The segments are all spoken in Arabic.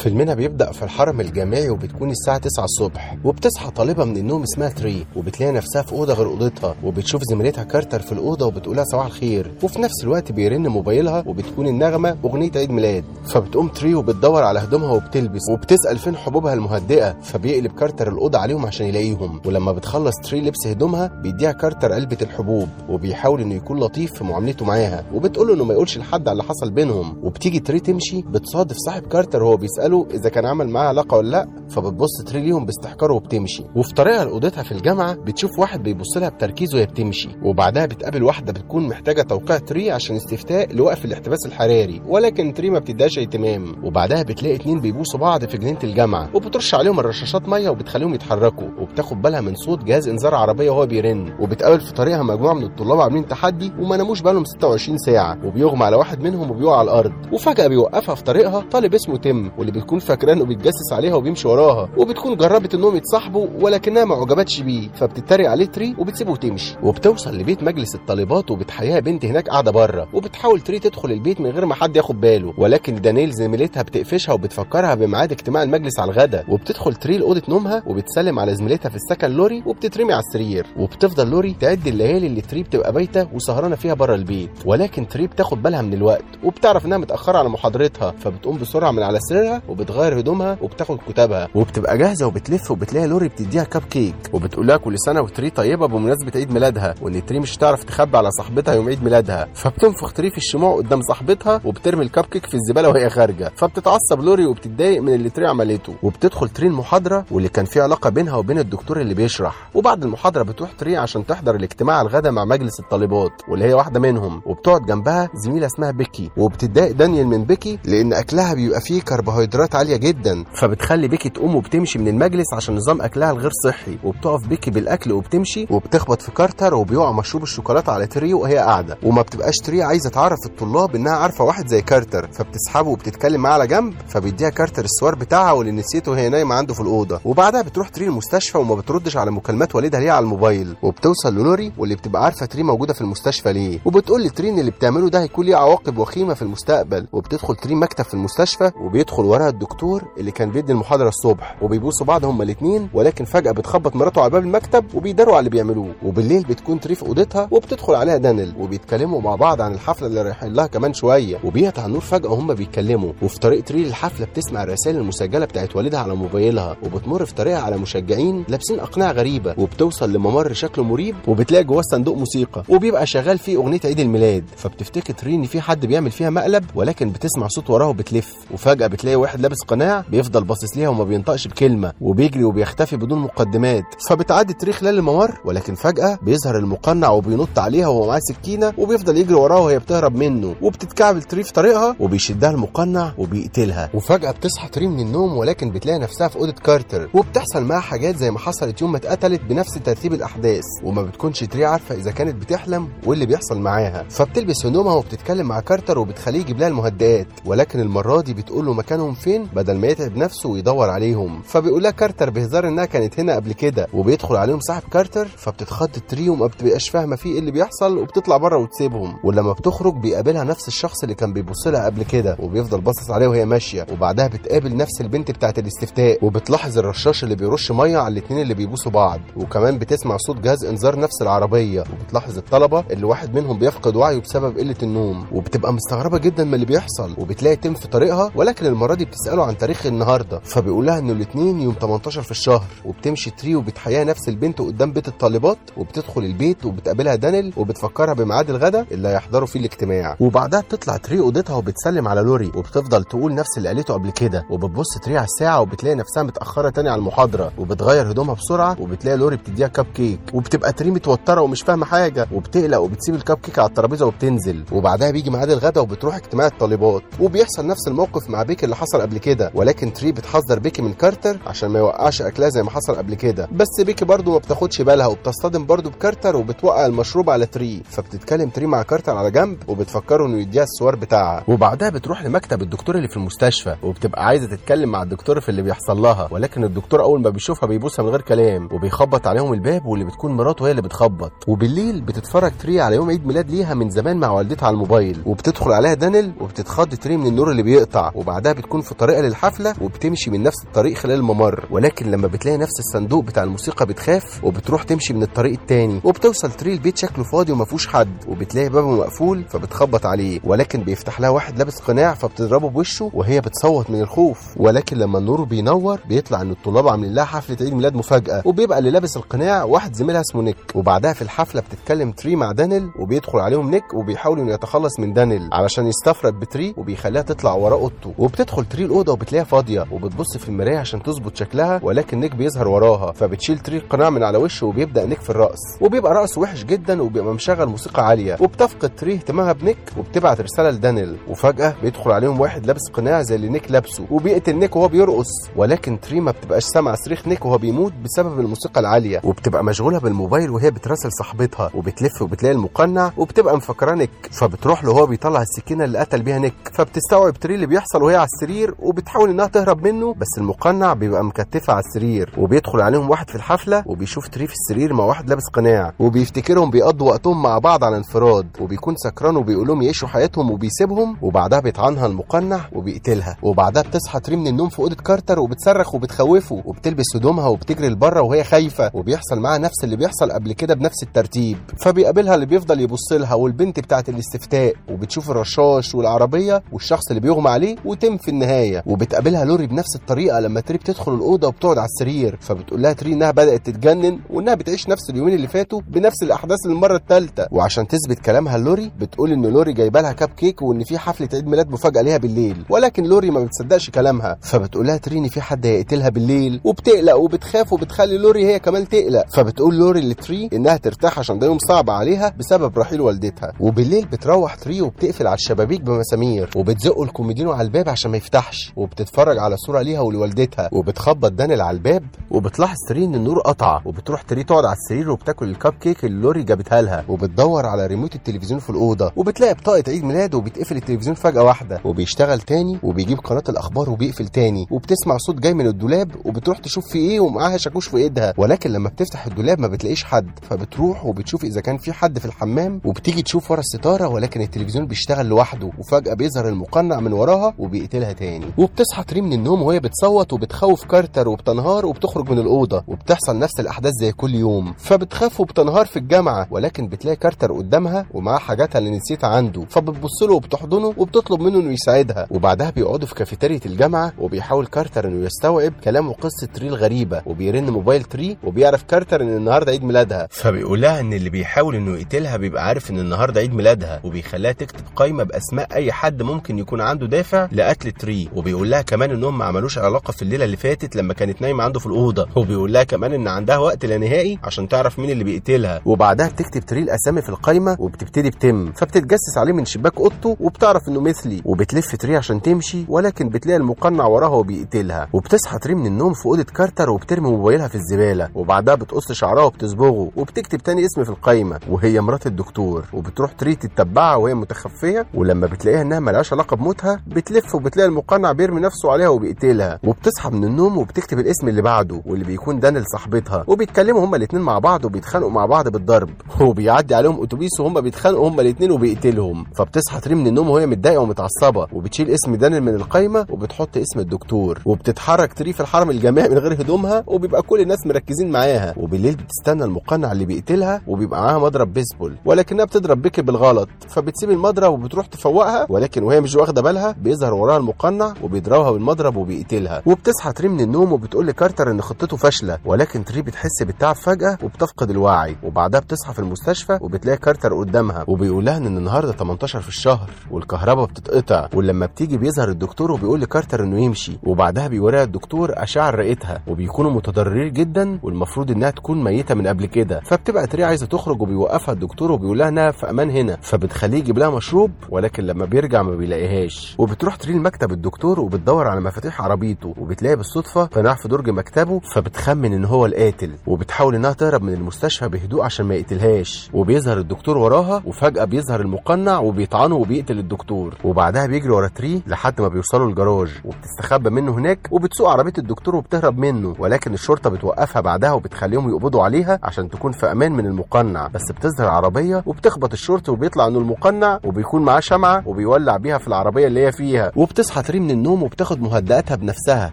فيلمنا بيبدأ في الحرم الجامعي وبتكون الساعة 9 الصبح وبتصحى طالبة من النوم اسمها تري وبتلاقي نفسها في أوضة غير أوضتها وبتشوف زميلها كارتر في الأوضة وبتقولها صباح الخير وفي نفس الوقت بيرن موبايلها وبتكون النغمة أغنية عيد ميلاد. فبتقوم تري وبتدور على هدومها وبتلبس وبتسأل فين حبوبها المهدئة فبيقلب كارتر الأوضة عليهم عشان يلاقيهم. ولما بتخلص تري لبس هدومها بيديها كارتر علبة الحبوب وبيحاول إنه يكون لطيف في معاملته معاها وبتقول إنه ما يقولش لحد على اللي حصل بينهم. وبتيجي تري تمشي بتصادف صاحب كارتر وهو بيسأله إذا كان عمل معاها علاقة ولا لأ فبتبص تري ليهم باستحقار وبتمشي. وفي طريقها لأوضتها في الجامعة بتشوف واحد بيبص لها بتركيز وهي بتمشي. وبعدها بتقابل واحدة بتكون محتاجة توقيع تري عشان استفتاء لوقف الاحتباس الحراري ولكن تري ما بتديهاش اهتمام. وبعدها بتلاقي اتنين بيبوسوا بعض في جنينة الجامعة وبترش عليهم الرشاشات مية وبتخليهم يتحركوا وبتاخد بالها من صوت جهاز إنذار عربية وهو بيرن. وبتقابل في طريقها مجموعة من الطلاب عاملين تحدي وما ناموش بقالهم 26 ساعة وبيغمى على واحد منهم وبيقع على الأرض. وفجأة بيوقفها في طريقها طالب اسمه تيم واللي بتكون فاكراه انه بيتجسس عليها وبيمشي وراها وبتكون جربت إنهم يتصاحبوا ولكنها ما عجبتش بيه فبتتريق عليه تري وبتسيبه وتمشي. وبتوصل لبيت مجلس الطالبات وبتحييها بنت هناك قاعدة بره وبتحاول تري تدخل البيت من غير ما حد ياخد باله. ولكن دانيل زميلتها بتقفشها وبتفكرها بميعاد اجتماع المجلس على الغدا. وبتدخل تري لأوضة نومها وبتسلم على زميلتها في السكن لوري وبتترمي على السرير. وبتفضل لوري تعد الليالي اللي تري بتبقى بايتة وسهرانة فيها بره البيت. ولكن تري بتاخد بالها من الوقت وبتعرف إنها متأخرة على محاضرتها فبتقوم بسرعة من على سريرها وبتغير هدومها وبتاخد كتابها. وبتبقى جاهزة وبتلف وبتلاقي لوري بتديها كاب كيك وبتقول لها كل سنة وتري طيبة بمناسبة عيد ميلادها وإن تري مش هتعرف تخبي على صاحبتها يوم عيد ميلادها. فبتنفخ تري في الشموع قدام صاحبتها وبترمي الكاب كيك في الزبالة وهي خارجة. فبتتعصب لوري وبتتضايق من اللي تري عملته. وبتدخل تري المحاضرة واللي كان في علاقة بينها وبين الدكتور اللي بيشرح. وبعد المحاضرة بتروح تري عشان تحضر الاجتماع الغدا مع مجلس الطالبات واللي هي واحدة منهم. وبتقعد جنبها زميلة اسمها بيكي. وبتتضايق دانيال من بيكي لأن أكلها بيبقى فيه كربوهيدرات عالية جدا. فبتخلي بيكي تقوم وبتمشي من المجلس عشان نظام أكلها الغير صحي. وبتقف بيكي بالأكل وبتمشي وبتخبط في كارتر وبيقع مشروب الشوكولاتة على تري وهي قاعدة. وما بتبقاش تري عايزة تعرف الطلاب إنها عارفة واحد زي كارتر. فبتسحبه وبتتكلم معاه على جنب فبيديها كارتر السوار بتاعها واللي نسيته وهي نايمة عنده في الأوضة. وبعدها بتروح تري المستشفى وما بتردش على مكالمات والدها ليها على الموبايل. وبتوصل للوري واللي بتبقى عارفة تري موجودة في المستشفى ليه. وبتقول لتري اللي بتعمله ده هيكون ليه عواقب وخيمة في المستقبل. وبتدخل تري مكتب في المستشفى وبيدخل الدكتور اللي كان بيدي المحاضرة الصبح وبيبوسوا بعض هما الاثنين ولكن فجأة بتخبط مراته على باب المكتب وبيداروا على اللي بيعملوه. وبالليل بتكون تري في أوضتها وبتدخل عليها دانيل وبيتكلموا مع بعض عن الحفلة اللي رايحين لها كمان شوية. وبيقطع النور فجأة وهم بيتكلموا. وفي طريق تري للحفله بتسمع الرسائل المسجلة بتاعت والدها على موبايلها وبتمر في طريقها على مشجعين لابسين أقنعة غريبة وبتوصل لممر شكله مريب وبتلاقي جواه صندوق موسيقى وبيبقى شغال فيه أغنية عيد الميلاد. فبتفتكر ان في حد بيعمل فيها مقلب ولكن بتسمع صوت وراها وبتلف. وفجأة بتلاقي واحد لابس قناع بيفضل باصص ليها وما بينطقش بكلمة وبيجري وبيختفي بدون مقدمات. فبتعدي تري خلال الممر ولكن فجأة بيظهر المقنع وبينط عليها وهو معاه سكينة وبيفضل يجري وراها وهي بتهرب منه وبتتكعبل تري في طريقها وبيشدها المقنع وبيقتلها. وفجأة بتصحى تري من النوم ولكن بتلاقي نفسها في أوضة كارتر. وبتحصل معاها حاجات زي ما حصلت يوم ما اتقتلت بنفس ترتيب الأحداث. وما بتكونش تري عارفة إذا كانت بتحلم واللي بيحصل معاها. فبتلبس هدومها وبتتكلم مع كارتر وبتخليه يجيب لها المهدئات. ولكن المرة دي بتقول له مكانهم فين؟ بدل ما يتعب نفسه ويدور عليهم. فبيقول لها كارتر بهزار إنها كانت هنا قبل كده وبيدخل عليهم صاحب كارتر فبتتخض تري وما بتبقاش فاهمة فيه إيه اللي بيحصل وبتطلع بره وتسيبهم. ولما بتخرج بيقابلها نفس الشخص اللي كان بيبص لها قبل كده وبيفضل باصص عليها وهي ماشية. وبعدها بتقابل نفس البنت بتاعه الاستفتاء وبتلاحظ الرشاش اللي بيرش مية على الاثنين اللي بيبوسوا بعض. وكمان بتسمع صوت جهاز إنذار نفس العربية. وبتلاحظ الطلبة اللي واحد منهم بيفقد وعيه بسبب قلة النوم. وبتبقى مستغربة جدا من اللي بيحصل. وبتلاقي تيم في طريقها ولكن المرة دي بتسأله عن تاريخ النهارده فبيقول لها إنه الاثنين يوم 18 في الشهر وبتمشي تري وبتحييها نفس البنت قدام بيت الطالبات وبتدخل البيت وبتقابلها دانيل وبتفكرها بميعاد الغدا اللي هيحضروا فيه الاجتماع. وبعدها بتطلع تري أوضتها وبتسلم على لوري وبتفضل تقول نفس اللي قالته قبل كده وبتبص تري على الساعة وبتلاقي نفسها متأخرة تاني على المحاضرة وبتغير هدومها بسرعة وبتلاقي لوري بتديها كاب كيك وبتبقى تري متوترة ومش فاهمة حاجة وبتقلق وبتسيب الكاب كيك على الترابيزة وبتنزل. وبعدها بيجي ميعاد الغدا وبتروح اجتماع الطالبات. وبيحصل نفس الموقف مع بيكي اللي حصل قبل كده ولكن تري بتحذر بيكي من كارتر عشان ما يوقعش اكلها زي ما حصل قبل كده. بس بيكي برضه ما بتاخدش بالها وبتصطدم برضه بكارتر وبتوقع المشروب على تري. فبتتكلم تري مع كارتر على جنب وبتفكره إنه يديها السوار بتاعها. وبعدها بتروح لمكتب الدكتور اللي في المستشفى وبتبقى عايزة تتكلم مع الدكتور في اللي بيحصل لها ولكن الدكتور أول ما بيشوفها بيبوسها من غير كلام وبيخبط عليهم الباب واللي بتكون مراته هي اللي بتخبط. وبالليل بتتفرج تري على يوم عيد ميلاد ليها من زمان مع والدتها على الموبايل. وبتدخل عليها دانيل وبتتخض تري من النور اللي بيقطع. وبعدها بتكون في طريقها للحفلة وبتمشي من نفس الطريق خلال الممر. ولكن لما بتلاقي نفس الصندوق بتاع الموسيقى بتخاف وبتروح تمشي من الطريق التاني وبتوصل تري البيت شكله فاضي وما فيهوش حد وبتلاقي بابه مقفول فبتخبط عليه. ولكن بيفتح لها واحد لابس قناع فبتضربه بوشه وهي بتصوت من الخوف. ولكن لما النور بينور بيطلع إن الطلاب عاملين لها حفلة عيد ميلاد مفاجأة وبيبقى اللي لابس القناع واحد زميلها اسمه نيك. وبعدها في الحفلة بتتكلم تري مع دانيل وبيدخل عليهم نيك وبيحاول إنه يتخلص من دانيل علشان يستفرد بتري وبيخليها تطلع وراه أوضته. وبتدخل تري الأوضة وبتلاقيها فاضية وبتبص في المراية عشان تظبط شكلها ولكن نيك بيظهر وراها فبتشيل تري القناع من على وشه وبيبدأ نيك في الرقص وبيبقى رقص وحش جدا وبيبقى مشغل موسيقى عالية. وبتفقد تري اهتمامها بنيك وبتبعت رسالة لدانيل وفجأة بيدخل عليهم واحد لابس قناع زي اللي نيك لابسه. وبيقتل نيك وهو بيرقص. ولكن تري ما بتبقاش سامعة صريخ نيك وهو بيموت بسبب الموسيقى العالية. وبتبقى مشغولة بالموبايل وهي بتراسل صاحبتها. وبتلف وبتلاقي المقنع وبتبقى مفكراه نيك. فبتروح له وهو بيطلع السكينة اللي قتل بيها نيك. فبتستوعب تري اللي بيحصل وهي على السرير. وبتحاول إنها تهرب منه بس المقنع بيبقى مكتفها على السرير وبيدخل عليهم واحد في الحفلة وبيشوف تري في السرير مع واحد لابس قناع وبيفتكرهم بيقضوا وقتهم مع بعض على انفراد وبيكون سكران وبيقول لهم يعيشوا حياتهم وبيسيبهم وبعدها بيطعنها المقنع وبيقتلها وبعدها بتصحى تري من النوم في أوضة كارتر وبتصرخ وبتخوفه وبتلبس هدومها وبتجري لبره وهي خايفة وبيحصل معاها نفس اللي بيحصل قبل كده بنفس الترتيب. فبيقابلها اللي بيفضل يبص لها والبنت بتاعة الاستفتاء وبتشوف الرشاش والعربية والشخص اللي بيغمى عليه وتيم في النهاية. وبتقابلها لوري بنفس الطريقة لما تري بتدخل الأوضة وبتقعد على السرير فبتقول لها تري إنها بدأت تتجنن وإنها بتعيش نفس اليومين اللي فاتوا بنفس الأحداث المرة الثالثه وعشان تثبت كلامها لوري بتقول إن لوري جايبة لها كاب كيك وإن في حفلة عيد ميلاد مفاجأة ليها بالليل. ولكن لوري ما بتصدقش كلامها فبتقول لها تري إن في حد هيقتلها بالليل وبتقلق وبتخاف وبتخلي لوري هي كمان تقلق. فبتقول لوري لتري إنها ترتاح عشان ده يوم صعب عليها بسبب رحيل والدتها. وبالليل بتروح تري وبتقفل على الشبابيك بمسامير وبتزق الكوميدينو على الباب عشان ما يفتحش وبتتفرج على صورة ليها ولوالدتها. وبتخبط دانيل على الباب. وبتلاحظ تري إن النور قطع. وبتروح تري تقعد على السرير وبتاكل الكاب كيك اللي لوري جابتها لها. وبتدور على ريموت التلفزيون في الأوضة. وبتلاقي بطاقة عيد ميلاد وبتقفل التلفزيون فجأة واحدة. وبيشتغل تاني وبيجيب قناة الأخبار وبيقفل تاني. وبتسمع صوت جاي من الدولاب. وبتروح تشوف في إيه ومعاها شاكوش في إيدها. ولكن لما بتفتح الدولاب ما بتلاقيش حد. فبتروح وبتشوف إذا كان في حد في الحمام. وبتيجي تشوف ورا الستارة. ولكن التلفزيون بيشتغل لوحده. وفجأة بيظهر المقنع من وراها وبيقتلها تاني. وبتصحى تري من النوم وهي بتصوت وبتخوف كارتر وبتنهار وبتخرج من الأوضة وبتحصل نفس الأحداث زي كل يوم. فبتخاف وبتنهار في الجامعة ولكن بتلاقي كارتر قدامها ومعاه حاجاتها اللي نسيتها عنده. فبتبص له وبتحضنه وبتطلب منه إنه يساعدها. وبعدها بيقعدوا في كافيتيريا الجامعة وبيحاول كارتر إنه يستوعب كلام وقصة تري الغريبه وبيرن موبايل تري وبيعرف كارتر إن النهارده عيد ميلادها. فبيقول لها إن اللي بيحاول إنه يقتلها بيبقى عارف إن النهارده عيد ميلادها. وبيخليها تكتب قائمه بأسماء أي حد ممكن يكون عنده دافع لقتل تري. وبيقول لها كمان إنهم ما عملوش علاقة في الليلة اللي فاتت لما كانت نايمة عنده في الأوضة. وبيقول لها كمان إن عندها وقت لا نهائي عشان تعرف مين اللي بيقتلها. وبعدها بتكتب تري الاسامي في القائمه وبتبتدي بتيم. فبتتجسس عليه من شباك أوضته وبتعرف إنه مثلي. وبتلف تري عشان تمشي ولكن بتلاقي المقنع وراها وبيقتلها وبتصحى تري من النوم في أوضة كارتر وبترمي موبايلها في الزبالة. وبعدها بتقص شعرها وبتصبغه. وبتكتب تاني اسم في القائمه وهي مرات الدكتور. وبتروح تري تتبعها وهي متخفية. ولما بتلاقيها إنها ملهاش علاقة بموتها بتلف وبتلاقي المقنع بيرمي نفسه عليها وبيقتلها وبتصحى من النوم وبتكتب الاسم اللي بعده واللي بيكون دانيل صاحبتها وبيتكلموا هما الاثنين مع بعض وبيتخانقوا مع بعض بالضرب وبيعدي عليهم أتوبيس وهما بيتخانقوا هما الاثنين وبيقتلهم فبتصحى تري من النوم وهي متضايقة ومتعصبة وبتشيل اسم دانيل من القايمة وبتحط اسم الدكتور وبتتحرك تري في الحرم الجامعي من غير هدومها وبيبقى كل الناس مركزين معاها وبالليل بتستنى المقنع اللي بيقتلها وبيبقى معاها مضرب بيسبول ولكنها بتضرب بيكي بالغلط فبتسيب المضرب وبتروح تفوقها ولكن وهي مش واخدة بالها بيظهر وراها المقنع وبيضربها بالمضرب وبيقتلها. وبتصحى تري من النوم وبتقول لكارتر إن خطته فاشلة. ولكن تري بتحس بالتعب فجأة وبتفقد الوعي. وبعدها بتصحى في المستشفى وبتلاقي كارتر قدامها. وبيقول لها إن النهارده 18 في الشهر والكهرباء بتتقطع. ولما بتيجي بيظهر الدكتور وبيقول لكارتر إنه يمشي. وبعدها بيوريها الدكتور أشعة رئتها وبيكونوا متضررين جدا والمفروض إنها تكون ميتة من قبل كده. فبتبقى تري عايزة تخرج وبيوقفها الدكتور وبيقول لها إنها في أمان هنا. فبتخليه يجيب لها مشروب. ولكن لما بيرجع ما بيلاقيهاش. وبتروح تري لمكتب الدكتور وبتدور على مفاتيح عربيته وبتلاقي بالصدفة قناع في درج مكتبه فبتخمن إن هو القاتل وبتحاول إنها تهرب من المستشفى بهدوء عشان ما يقتلهاش. وبيظهر الدكتور وراها وفجأة بيظهر المقنع وبيطعنه وبيقتل الدكتور. وبعدها بيجري ورا تري لحد ما بيوصلوا الجراج. وبتستخبى منه هناك وبتسوق عربية الدكتور وبتهرب منه. ولكن الشرطة بتوقفها بعدها وبتخليهم يقبضوا عليها عشان تكون في أمان من المقنع. بس بتظهر عربية وبتخبط الشرطي وبيطلع إنه المقنع وبيكون معاه شمعة وبيولع بيها في العربية اللي هي فيها. وبتصحى تري تري من النوم وبتاخد مهدئاتها بنفسها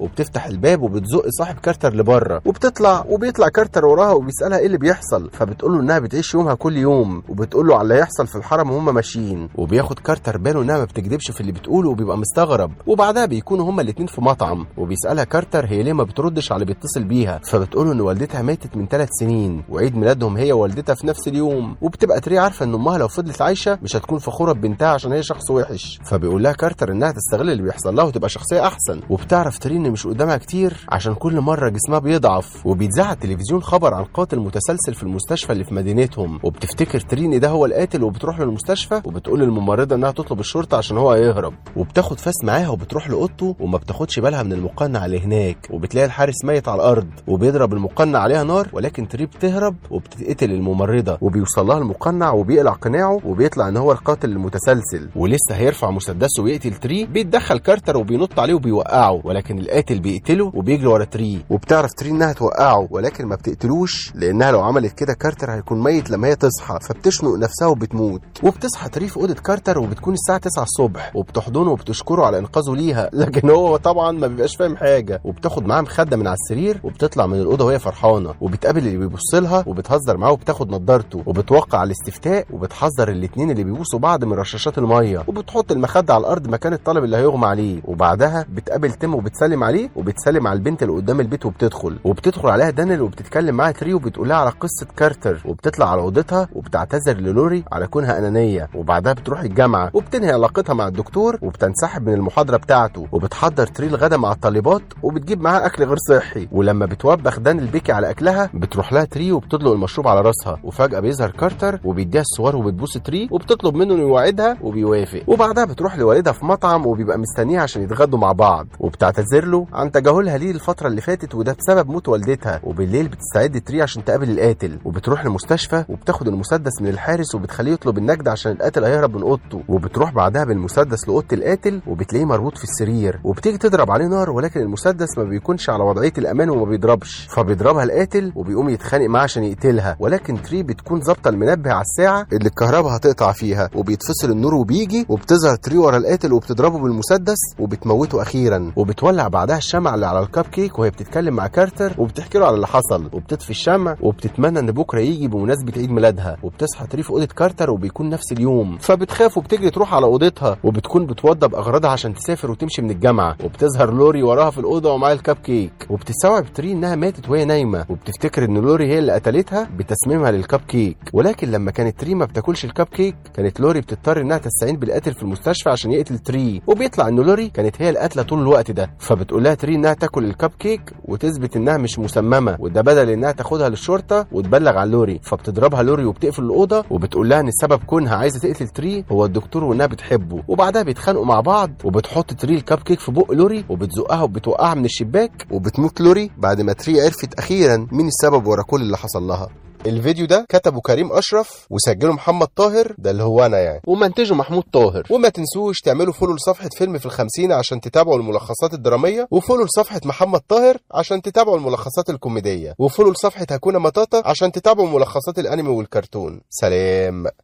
وبتفتح الباب وبتزق صاحب كارتر لبره. وبتطلع وبيطلع كارتر وراها وبيسألها إيه اللي بيحصل. فبتقول له إنها بتعيش يومها كل يوم وبتقول له على اللي هيحصل في الحرم وهم ماشيين. وبياخد كارتر باله إنها ما بتكذبش في اللي بتقوله وبيبقى مستغرب. وبعدها بيكونوا هما الاتنين في مطعم وبيسألها كارتر هي ليه ما بتردش على اللي بيتصل بيها. فبتقول إن والدتها ماتت من ثلاث سنين وعيد ميلادهم هي ووالدتها في نفس اليوم. وبتبقى تري عارفة إن أمها لو فضلت عايشة مش هتكون فخورة ببنتها عشان هي شخص وحش. فبيقول لها كارتر إنها تستغل اللي بيحصل لها وتبقى شخصية أحسن. وبتعرف تري ان مش قدامها كتير عشان كل مرة جسمها بيضعف. وبيتذاع على التلفزيون خبر عن قاتل متسلسل في المستشفى اللي في مدينتهم. وبتفتكر تري ان ده هو القاتل وبتروح للمستشفى وبتقول للممرضة إنها تطلب الشرطة عشان هو هيهرب وبتاخد فاس معاها وبتروح لأوضته وما بتاخدش بالها من المقنع اللي هناك. وبتلاقي الحارس ميت على الأرض وبيضرب المقنع عليها نار ولكن تري بتهرب وبتتقتل الممرضة. وبيوصل لها المقنع وبيقلع قناعه وبيطلع إن هو القاتل المتسلسل. ولسه هيرفع مسدسه ويقتل تري بيتدخل كارتر وبينط عليه وبيوقعه ولكن القاتل بيقتله وبيجري ورا تري. وبتعرف تري إنها توقعه ولكن ما بتقتلوش لأنها لو عملت كده كارتر هيكون ميت لما هي تصحى فبتشنق نفسها وبتموت. وبتصحى تري في أوضة كارتر وبتكون الساعة 9 الصبح وبتحضنه وبتشكره على إنقاذه ليها. لكن هو طبعا ما بيبقاش فاهم حاجة. وبتاخد معاه مخدة من على السرير وبتطلع من الأوضة وهي فرحانة. وبتقابل اللي بيبص لها وبتهزر معاه وبتاخد نضارته. وبتوقع الاستفتاء وبتحذر الاثنين اللي بيبوسوا بعض من رشاشات المية. وبتحط المخدة على الأرض مكان الطالب اللي هيغمى عليه. وبعدها بتقابل تيم وبتسلم عليه وبتسلم على البنت اللي قدام البيت وبتدخل. وبتدخل عليها دانيل وبتتكلم معاها تري وبتقول لها على قصة كارتر وبتطلع على أوضتها وبتعتذر للوري على كونها أنانية. وبعدها بتروح الجامعة وبتنهي علاقتها مع الدكتور وبتنسحب من المحاضرة بتاعته. وبتحضر تري الغدا مع الطالبات وبتجيب معاها أكل غير صحي. ولما بتوبخ دانيل بيكي على أكلها بتروح لها تري وبتدلق المشروب على راسها. وفجأة بيظهر كارتر وبيديها الصور وبتبوس تري وبتطلب منه إنه يوعدها وبيوافق. وبعدها بتروح لوالدها في مطعم وبيبقى مستنيها عشان يتغدوا مع بعض. وبتعتذر له عن تجاهلها ليه الفترة اللي فاتت وده بسبب موت والدتها. وبالليل بتستعد تري عشان تقابل القاتل. وبتروح المستشفى وبتاخد المسدس من الحارس وبتخليه يطلب النجدة عشان القاتل هيهرب من أوضته. وبتروح بعدها بالمسدس لأوضة القاتل وبتلاقيه مربوط في السرير. وبتيجي تضرب عليه نار ولكن المسدس ما بيكونش على وضعية الأمان وما بيضربش. فبيضربها القاتل وبيقوم يتخانق معاه عشان يقتلها. ولكن تري بتكون ظابطة المنبه على الساعة اللي الكهرباء هتقطع فيها. وبيتفصل النور وبيجي وبتظهر تري ورا القاتل وبتضربه بالمسدس. وبتموته أخيرا. وبتولع بعدها الشمع اللي على الكب كيك وهي بتتكلم مع كارتر وبتحكي له على اللي حصل. وبتطفي الشمع وبتتمنى إن بكرة يجي بمناسبة عيد ميلادها. وبتصحى تري في أوضة كارتر وبيكون نفس اليوم. فبتخاف وبتجري تروح على أوضتها. وبتكون بتوضب أغراضها عشان تسافر وتمشي من الجامعة. وبتظهر لوري وراها في الأوضة ومعاها الكب كيك. وبتستوعب تري إنها ماتت وهي نايمة. وبتفتكر إن لوري هي اللي قتلتها بتسميمها للكب كيك. ولكن لما كانت تري ما بتاكلش الكب كيك كانت لوري بتضطر إنها تستعين بالقاتل في المستشفى عشان يقتل تري وبيطلع إن لوري كانت هي القاتله طول الوقت ده. فبتقول لها تري إنها تاكل الكب كيك وتثبت إنها مش مسممة وده بدل إنها تاخدها للشرطة وتبلغ عن لوري فبتضربها لوري وبتقفل الأوضة وبتقول لها إن السبب كونها عايزة تقتل تري هو الدكتور وإنها بتحبه. وبعدها بيتخانقوا مع بعض وبتحط تري الكب كيك في بق لوري وبتزقها وبتوقعها من الشباك وبتموت لوري بعد ما تري عرفت أخيرا مين السبب ورا كل اللي حصل لها. الفيديو ده كتبه كريم أشرف وسجله محمد طاهر ده اللي هو أنا يعني. ومنتجه محمود طاهر. وما تنسوش تعملوا follow لصفحة فيلم في الخمسين عشان تتابعوا الملخصات الدرامية و follow لصفحة محمد طاهر عشان تتابعوا الملخصات الكوميدية و follow لصفحة هكونا مطاطا عشان تتابعوا ملخصات الأنمي والكرتون. سلام.